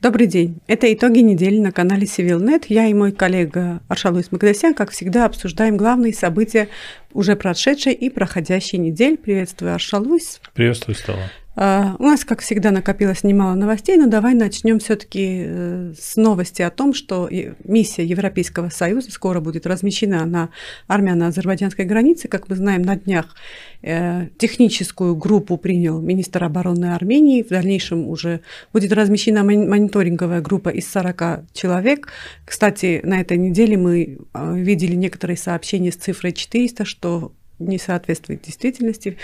Добрый день. Это итоги недели на канале CivilNet. Я и мой коллега Аршалуис Магдасян, как всегда, обсуждаем главные события уже прошедшей и проходящей недели. Приветствую, Аршалуис. Приветствую, Стелла. А, у нас, как всегда, накопилось немало новостей, но давай начнем все-таки э, с новости о том, что миссия Европейского Союза скоро будет размещена на армяно-азербайджанской границе. Как мы знаем, на днях э, техническую группу принял министр обороны Армении. В дальнейшем уже будет размещена мониторинговая группа из 40 человек. Кстати, на этой неделе мы э, видели некоторые сообщения с цифрой 400, что не соответствует действительности.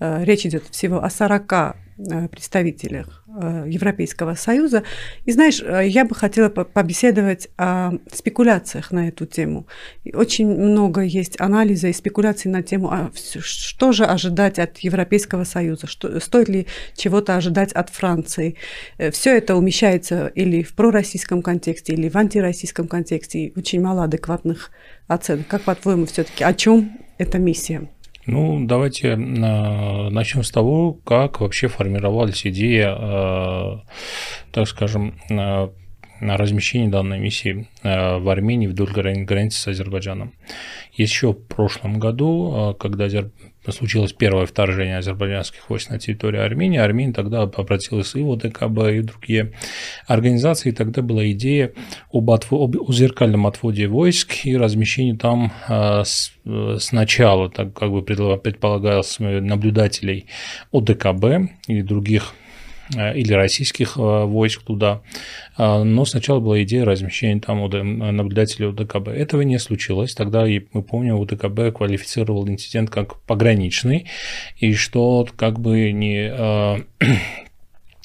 Э, речь идет всего о 40 э, представителях э, Европейского Союза. И знаешь, я бы хотела побеседовать о спекуляциях на эту тему. Очень много есть анализа и спекуляций на тему, а что же ожидать от Европейского Союза, что, стоит ли чего-то ожидать от Франции. Все это умещается или в пророссийском контексте, или в антироссийском контексте. Очень мало адекватных оценок. Как по-твоему все-таки, о чем эта миссия? Ну, давайте а, начнем с того, как вообще формировалась идея, а, так скажем, на размещение данной миссии в Армении вдоль границы с Азербайджаном. Еще в прошлом году, когда случилось первое вторжение азербайджанских войск на территорию Армении, Армения тогда обратилась и в ОДКБ, и в другие организации, и тогда была идея об, отво- об зеркальном отводе войск и размещении там э, сначала, так как бы предполагалось, наблюдателей ОДКБ и других или российских э, войск туда. А, но сначала была идея размещения там наблюдателей УДКБ. Этого не случилось. Тогда, мы помним, УДКБ квалифицировал инцидент как пограничный, и что как бы не э,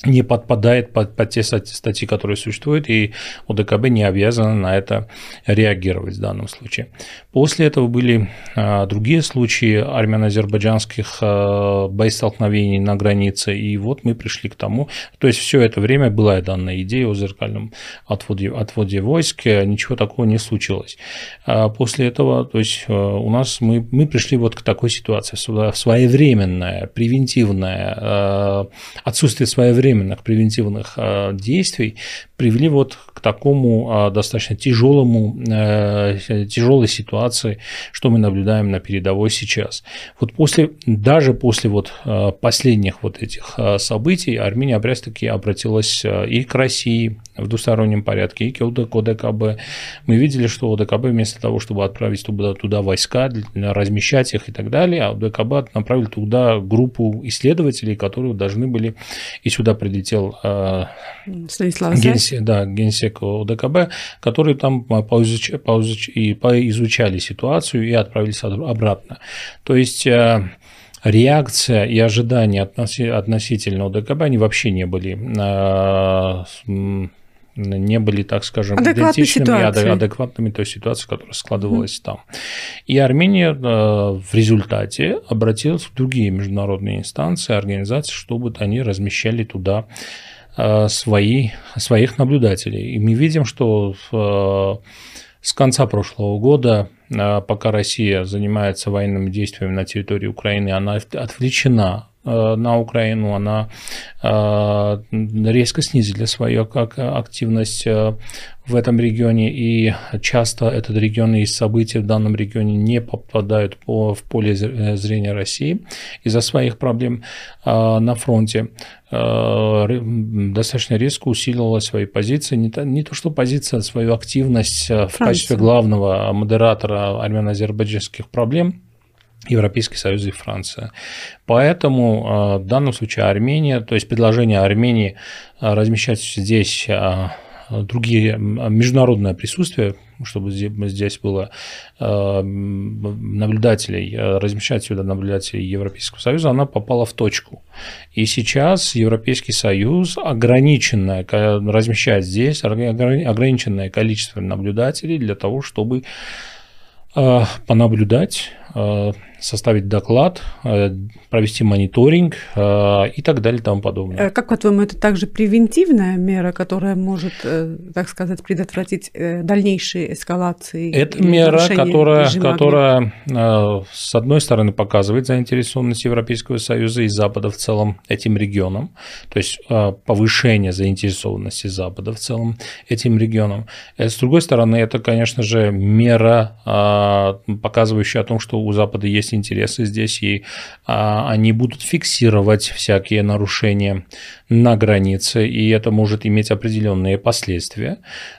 не подпадает под, под те статьи, которые существуют, и ОДКБ не обязана на это реагировать в данном случае. После этого были а, другие случаи армяно-азербайджанских а, боестолкновений на границе, и вот мы пришли к тому, то есть все это время была данная идея о зеркальном отводе, отводе войск, ничего такого не случилось. А после этого, то есть а, у нас мы, мы пришли вот к такой ситуации, своевременное, превентивное, а, отсутствие своевременного своевременных превентивных а, действий привели вот к такому а, достаточно тяжелому, э, тяжелой ситуации, что мы наблюдаем на передовой сейчас. Вот после, даже после вот последних вот этих событий Армения опять-таки обратилась и к России в двустороннем порядке, и к ОДКБ. Мы видели, что ОДКБ вместо того, чтобы отправить туда, туда войска, размещать их и так далее, а ОДКБ направили туда группу исследователей, которые должны были, и сюда прилетел Станислав генсек, да, генсек ОДКБ, которые там поизуч, поизуч, и поизучали ситуацию и отправились обратно. То есть э, реакция и ожидания относительно ОДКБ, они вообще не были э, не были, так скажем, идентичными ситуации. и адекватными той ситуации, которая складывалась mm. там. И Армения э, в результате обратилась в другие международные инстанции, организации, чтобы они размещали туда Э, свои, своих наблюдателей. И мы видим, что в, с конца прошлого года, э, пока Россия занимается военными действиями на территории Украины, она отвлечена Э, на Украину, она э, резко снизила свою активность э, в этом регионе, и часто этот регион и события в данном регионе не попадают в поле зрения России из-за своих проблем на фронте. Достаточно резко усиливала свои позиции, не то, не то что позиция, а свою активность Франция. в качестве главного модератора армяно-азербайджанских проблем – Европейский Союз и Франция. Поэтому а, в данном случае Армения, то есть предложение Армении а, размещать здесь а, другие международное присутствие, чтобы здесь было наблюдателей, размещать сюда наблюдателей Европейского Союза, она попала в точку. И сейчас Европейский Союз ограниченное, размещает здесь ограниченное количество наблюдателей для того, чтобы понаблюдать составить доклад, э, провести мониторинг э, и так далее и тому подобное. Как, по-твоему, это также превентивная мера, которая может, так сказать, предотвратить дальнейшие эскалации? Это мера, которая, которая, с одной стороны, показывает заинтересованность Европейского Союза и Запада в целом этим регионом, то есть повышение заинтересованности Запада в целом этим регионом. С другой стороны, это, конечно же, мера, показывающая о том, что у Запада есть интересы здесь, и а, они будут фиксировать всякие нарушения на границе, и это может иметь определенные последствия.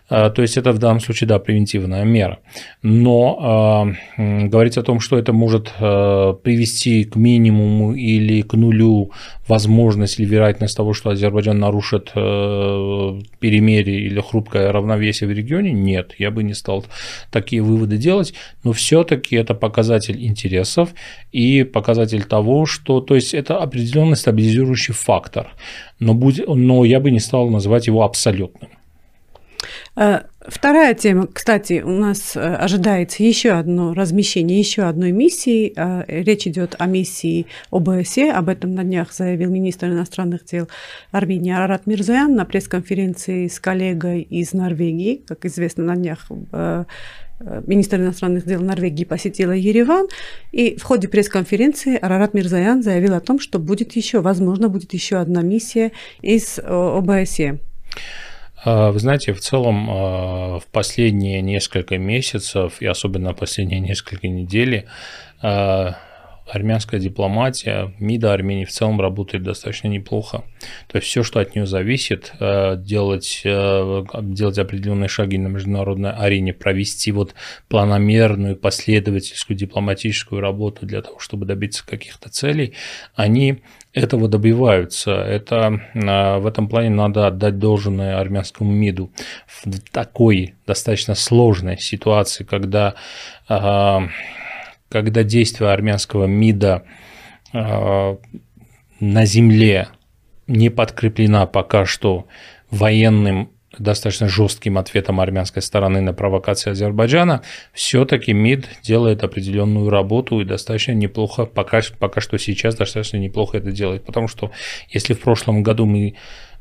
А, то есть это в данном случае, да, превентивная мера. Но э, говорить о том, что это может э, привести к минимуму или к нулю возможность или вероятность того, что Азербайджан нарушит э, перемирие или хрупкое равновесие в регионе, нет, я бы не стал такие выводы делать, но все-таки это показатель интересов и показатель того, что, то есть это определенный стабилизирующий фактор, но, будь, но я бы не стал называть его абсолютным. Э, вторая тема, кстати, у нас э, ожидается еще одно размещение еще одной миссии. Э, речь идет о миссии ОБСЕ. Об этом на днях заявил министр иностранных дел Армении Арарат Мирзаян на пресс-конференции с коллегой из Норвегии. Как известно, на днях министр иностранных дел Норвегии посетила Ереван, и в ходе пресс-конференции Арарат Мирзаян заявил о том, что будет еще, возможно, будет еще одна миссия из ОБСЕ. А, вы знаете, в целом а, в последние несколько месяцев и особенно последние несколько недель а, армянская дипломатия, МИДа Армении в целом работает достаточно неплохо. То есть все, что от нее зависит, делать, делать определенные шаги на международной арене, провести вот планомерную, последовательскую дипломатическую работу для того, чтобы добиться каких-то целей, они этого добиваются. Это, а, в этом плане надо отдать должное армянскому МИДу. В такой достаточно сложной ситуации, когда, когда действия армянского МИДа а, на земле не подкреплена пока что военным достаточно жестким ответом армянской стороны на провокации Азербайджана, все-таки МИД делает определенную работу и достаточно неплохо, пока, пока что сейчас достаточно неплохо это делает. Потому что если в прошлом году мы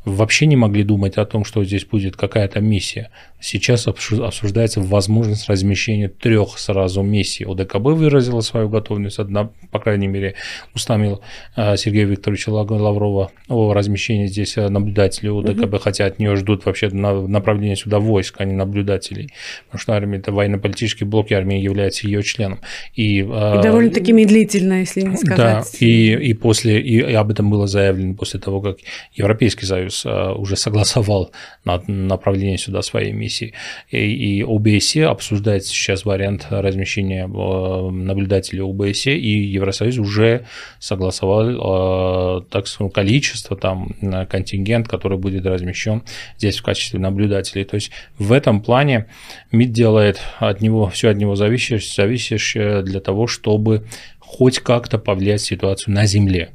вообще не могли думать о том, что здесь будет какая-то миссия. Сейчас обсуждается возможность размещения трех сразу миссий. ОДКБ выразила свою готовность, одна, по крайней мере, устами э, Сергея Викторовича Лаврова о размещении здесь э, наблюдателей ОДКБ, угу. хотя от нее ждут вообще направления сюда войск, а не наблюдателей. Потому что армия – это военно-политический блок, и армия является ее членом. И, э, и довольно-таки медлительно, если не сказать. Да, и, и, после, и, и об этом было заявлено после того, как Европейский Союз уже согласовал направление сюда своей миссии. И, и ОБСЕ обсуждает сейчас вариант размещения э, наблюдателей ОБСЕ, и Евросоюз уже согласовал э, так скажем, количество, там, контингент, который будет размещен здесь в качестве наблюдателей. То есть в этом плане МИД делает от него все от него зависящее, зависящее для того, чтобы хоть как-то повлиять ситуацию на Земле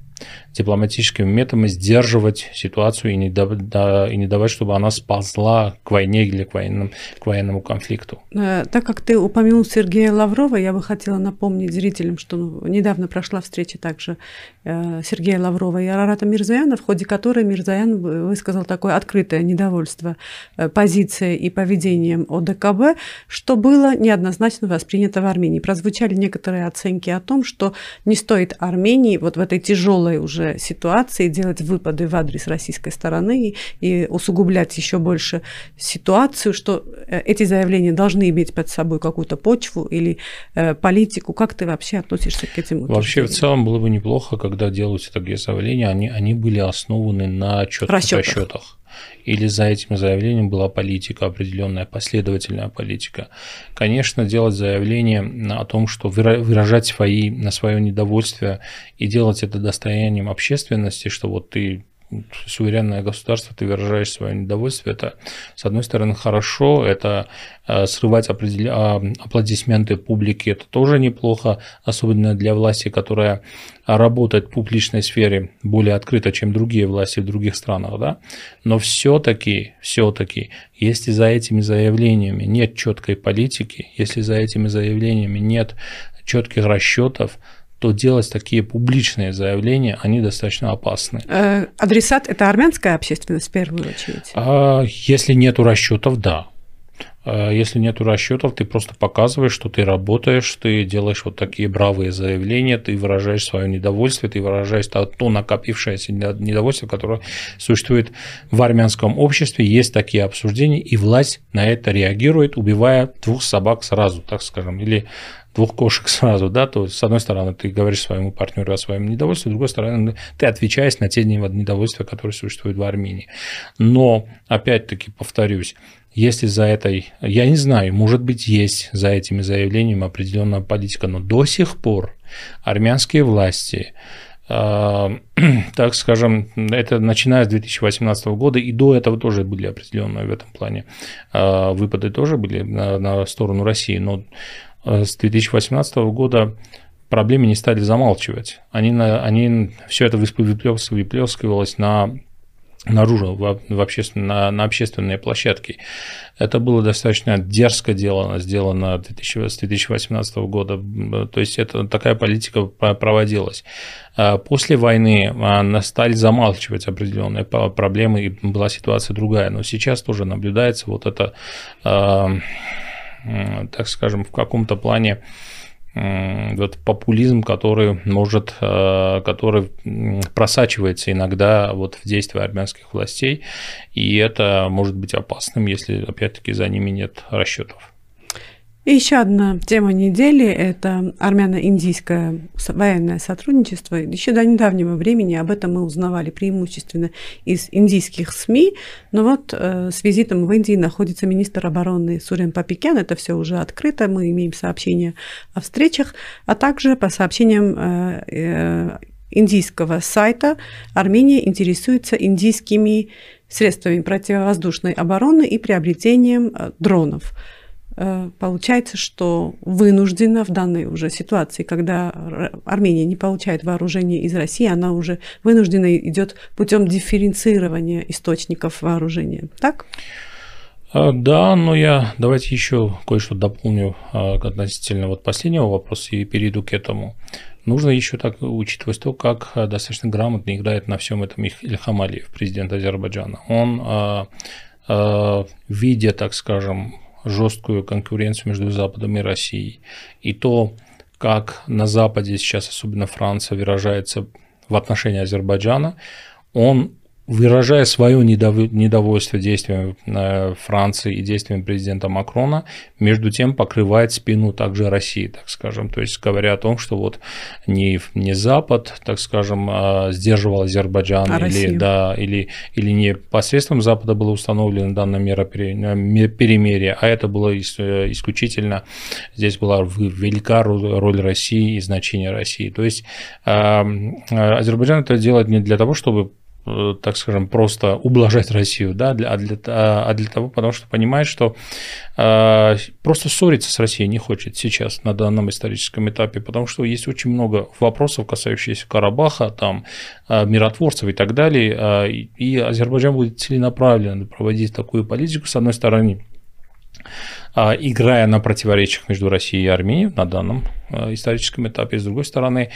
дипломатическими методами сдерживать ситуацию и не, да, и не давать, чтобы она сползла к войне или к, военным, к военному конфликту. Э, так как ты упомянул Сергея Лаврова, я бы хотела напомнить зрителям, что недавно прошла встреча также э, Сергея Лаврова и Арарата Мирзаяна, в ходе которой Мирзаян высказал такое открытое недовольство э, позицией и поведением ОДКБ, что было неоднозначно воспринято в Армении. Прозвучали некоторые оценки о том, что не стоит Армении вот в этой тяжелой уже ситуации, делать выпады в адрес российской стороны и усугублять еще больше ситуацию, что э, эти заявления должны иметь под собой какую-то почву или э, политику. Как ты вообще относишься к этим Вообще в целом было бы неплохо, когда делаются такие заявления, они, они были основаны на четких расчетах. расчетах или за этим заявлением была политика, определенная последовательная политика. Конечно, делать заявление о том, что выражать свои, на свое недовольствие и делать это достоянием общественности, что вот ты суверенное государство, ты выражаешь свое недовольствие, это, с одной стороны, хорошо, это э, срывать. А, аплодисменты публики, это тоже неплохо, особенно для власти, которая работает в публичной сфере более открыто, чем другие власти в других странах, да, но все-таки, все-таки, если за этими заявлениями нет четкой политики, если за этими заявлениями нет четких расчетов, то делать такие публичные заявления, они достаточно опасны. Э, адресат – это армянская общественность в первую очередь? А, если нет расчетов, да. А если нет расчетов, ты просто показываешь, что ты работаешь, ты делаешь вот такие бравые заявления, ты выражаешь свое недовольство, ты выражаешь то, накопившееся недовольство, которое существует в армянском обществе. Есть такие обсуждения, и власть на это реагирует, убивая двух собак сразу, так скажем, или двух кошек сразу, да, то с одной стороны ты говоришь своему партнеру о своем недовольстве, с другой стороны ты отвечаешь на те недовольства, которые существуют в Армении. Но, опять-таки, повторюсь, если за этой, я не знаю, может быть, есть за этими заявлениями определенная политика, но до сих пор армянские власти, э, так скажем, это начиная с 2018 года, и до этого тоже были определенные в этом плане э, выпады тоже были на, на сторону России, но э, с 2018 года проблемы не стали замалчивать. Они, они все это выплескивалось на наружу, в, обществен, на, общественные площадки. Это было достаточно дерзко делано, сделано 2000, с 2018 года. То есть это такая политика проводилась. А после войны а, стали замалчивать определенные проблемы, и была ситуация другая. Но сейчас тоже наблюдается вот это, а, так скажем, в каком-то плане вот популизм, который может, э, который просачивается иногда вот в действия армянских властей, и это может быть опасным, если, опять-таки, за ними нет расчетов. И еще одна тема недели – это армяно-индийское военное сотрудничество. Еще до недавнего времени об этом мы узнавали преимущественно из индийских СМИ, но вот э, с визитом в Индии находится министр обороны Сурен Папикян, это все уже открыто, мы имеем сообщения о встречах, а также по сообщениям э, э, индийского сайта Армения интересуется индийскими средствами противовоздушной обороны и приобретением э, дронов. Э, получается, что вынуждена в данной уже ситуации, когда Армения не получает вооружение из России, она уже вынуждена идет путем дифференцирования источников вооружения. Так? А, да, но я давайте еще кое-что дополню а, относительно вот последнего вопроса и перейду к этому. Нужно еще так учитывать то, как а, достаточно грамотно играет на всем этом Ильхам Алиев, президент Азербайджана. Он, видя, так скажем, жесткую конкуренцию между Западом и Россией. И то, как на Западе сейчас, особенно Франция, выражается в отношении Азербайджана, он выражая свое недовольство действиями э, Франции и действиями президента Макрона, между тем покрывает спину также России, так скажем. То есть говоря о том, что вот не, не Запад, так скажем, а сдерживал Азербайджан, а или, да, или, или не посредством Запада было установлено данная мера перемирия, а это было э, исключительно, здесь была велика роль России и значение России. То есть Азербайджан это делает не для того, чтобы Э, так скажем, просто ублажать Россию, да, для, а, для, а для того, потому что понимает, что э, просто ссориться с Россией не хочет сейчас на данном историческом этапе, потому что есть очень много вопросов, касающихся Карабаха, там, э, миротворцев и так далее, э, и Азербайджан будет целенаправленно проводить такую политику, с одной стороны, а, играя на противоречиях между Россией и Арменией на данном а, историческом этапе, с другой стороны,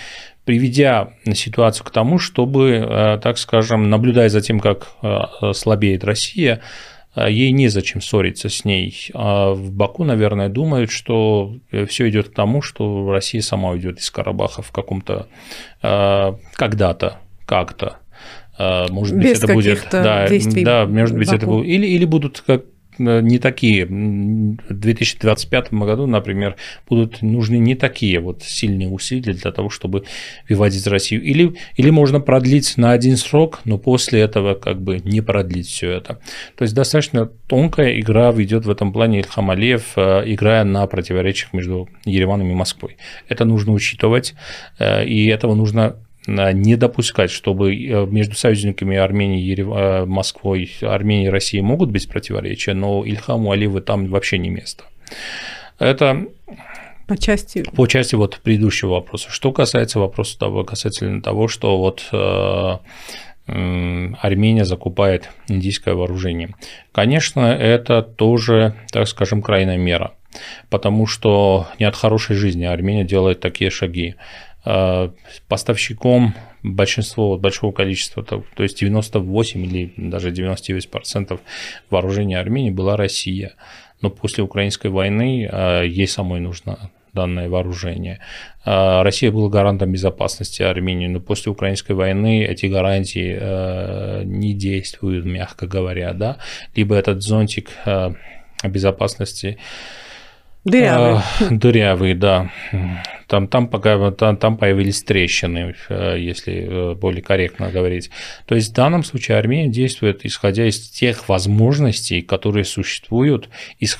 приведя ситуацию к тому, чтобы, а, так скажем, наблюдая за тем, как слабеет Россия, ей незачем ссориться с ней. А в Баку, наверное, думают, что все идет к тому, что Россия сама уйдет из Карабаха в каком-то когда-то, как-то. Может быть, Без это будет. Да, да, может быть, Баку. это будет. Или, или будут как Э, не такие. В 2025 году, например, будут нужны не такие вот сильные усилия для того, чтобы выводить Россию. Или, или можно продлить на один срок, но после этого как бы не продлить все это. То есть достаточно тонкая игра ведет в этом плане Ильхам Алиев, э, играя на противоречиях между Ереваном и Москвой. Это нужно учитывать, э, и этого нужно не допускать, чтобы э, между союзниками Армении, Ерев... Э, Москвой, Армении и Россией могут быть противоречия, но Ильхаму Алиеву там вообще не место. Это по части... По части вот предыдущего вопроса. Что касается вопроса того, касательно того, что вот э, Армения закупает индийское вооружение. Конечно, это тоже, так скажем, крайняя мера, потому что не от хорошей жизни Армения делает такие шаги. Поставщиком большинство, большого количества, то, то есть 98 или даже 99% вооружения Армении была Россия. Но после украинской войны ей самой нужно данное вооружение. Россия была гарантом безопасности Армении, но после украинской войны эти гарантии не действуют, мягко говоря, да. Либо этот зонтик безопасности Дырявый. А, дырявый, да. Там, там, пока, там, там появились трещины, э, если э, более корректно говорить. То есть в данном случае Армения действует исходя из тех возможностей, которые существуют,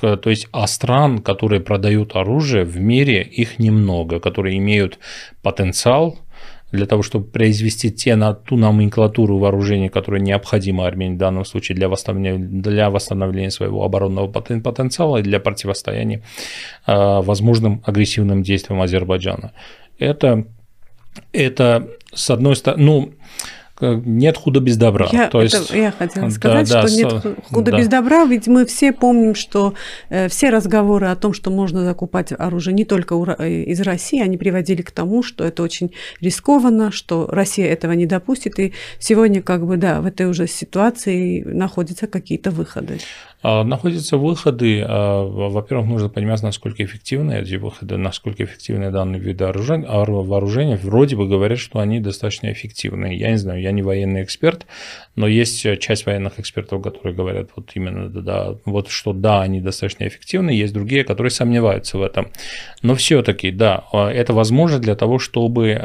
то есть а стран, которые продают оружие в мире, их немного, которые имеют потенциал для того, чтобы произвести те, на ту номенклатуру вооружений, которая необходима Армении в данном случае для восстановления, для восстановления своего оборонного потенциала и для противостояния а, возможным агрессивным действиям Азербайджана. Это, это с одной стороны, ну, нет худа без добра. Я, То есть, это, я хотела сказать, да, что да, нет худа да. без добра, ведь мы все помним, что э, все разговоры о том, что можно закупать оружие не только э, из России, они приводили к тому, что это очень рискованно, что Россия этого не допустит, и сегодня как бы, да, в этой уже ситуации находятся какие-то выходы. А, находятся выходы. А, во-первых, нужно понимать, насколько эффективны эти выходы, насколько эффективны данные виды вооружения. Вроде бы говорят, что они достаточно эффективны. Я не знаю, я не военный эксперт, но есть часть военных экспертов, которые говорят вот именно, да, вот что да, они достаточно эффективны, есть другие, которые сомневаются в этом. Но все-таки, да, а, это возможно для того, чтобы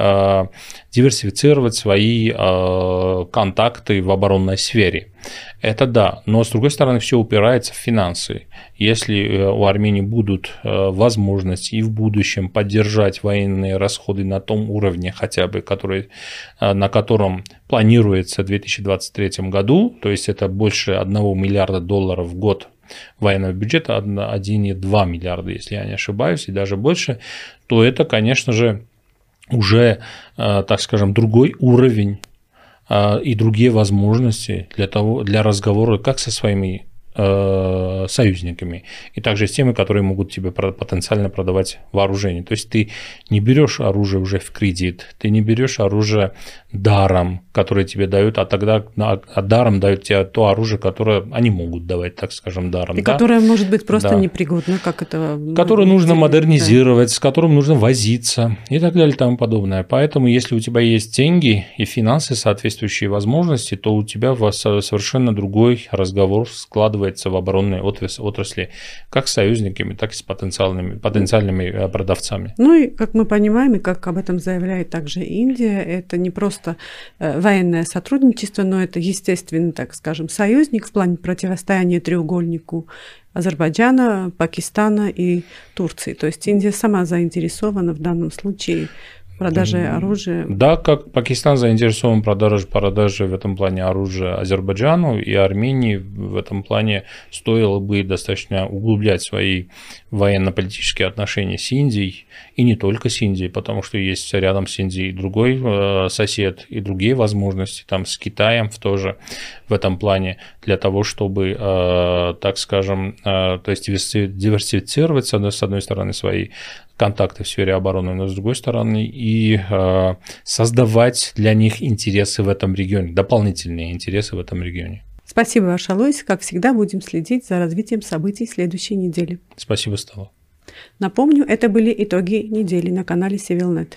диверсифицировать свои контакты в оборонной сфере. Это да, но с другой стороны все упирается в финансы. Если э, у Армении будут э, возможности и в будущем поддержать военные расходы на том уровне хотя бы, который, э, на котором планируется в 2023 году, то есть это больше 1 миллиарда долларов в год военного бюджета, 1,2 миллиарда, если я не ошибаюсь, и даже больше, то это, конечно же, уже, так скажем, другой уровень и другие возможности для, того, для разговора как со своими Э, союзниками, и также с теми, которые могут тебе потенциально продавать вооружение. То есть ты не берешь оружие уже в кредит, ты не берешь оружие даром, которое тебе дают, а тогда а даром дают тебе то оружие, которое они могут давать, так скажем, даром. И да? которое может быть просто да. непригодно, как это... Которое нужно модернизировать, да. с которым нужно возиться и так далее и тому подобное. Поэтому, если у тебя есть деньги и финансы, соответствующие возможности, то у тебя совершенно другой разговор складывается вкладывается в оборонные отрасли как с союзниками, так и с потенциальными, потенциальными э, продавцами. Ну и, как мы понимаем, и как об этом заявляет также Индия, это не просто э, военное сотрудничество, но это естественный, так скажем, союзник в плане противостояния треугольнику Азербайджана, Пакистана и Турции. То есть Индия сама заинтересована в данном случае продажи оружия. Да, как Пакистан заинтересован в продаже, продаже в этом плане оружия Азербайджану и Армении в этом плане стоило бы достаточно углублять свои военно-политические отношения с Индией, и не только с Индией, потому что есть рядом с Индией другой э, сосед и другие возможности, там с Китаем в тоже в этом плане, для того, чтобы, э, так скажем, э, то есть диверсифицировать с одной, с одной стороны свои контакты в сфере обороны, но с другой стороны и создавать для них интересы в этом регионе, дополнительные интересы в этом регионе. Спасибо, Ваш Алойс. Как всегда, будем следить за развитием событий следующей недели. Спасибо, Стала. Напомню, это были итоги недели на канале CivilNet.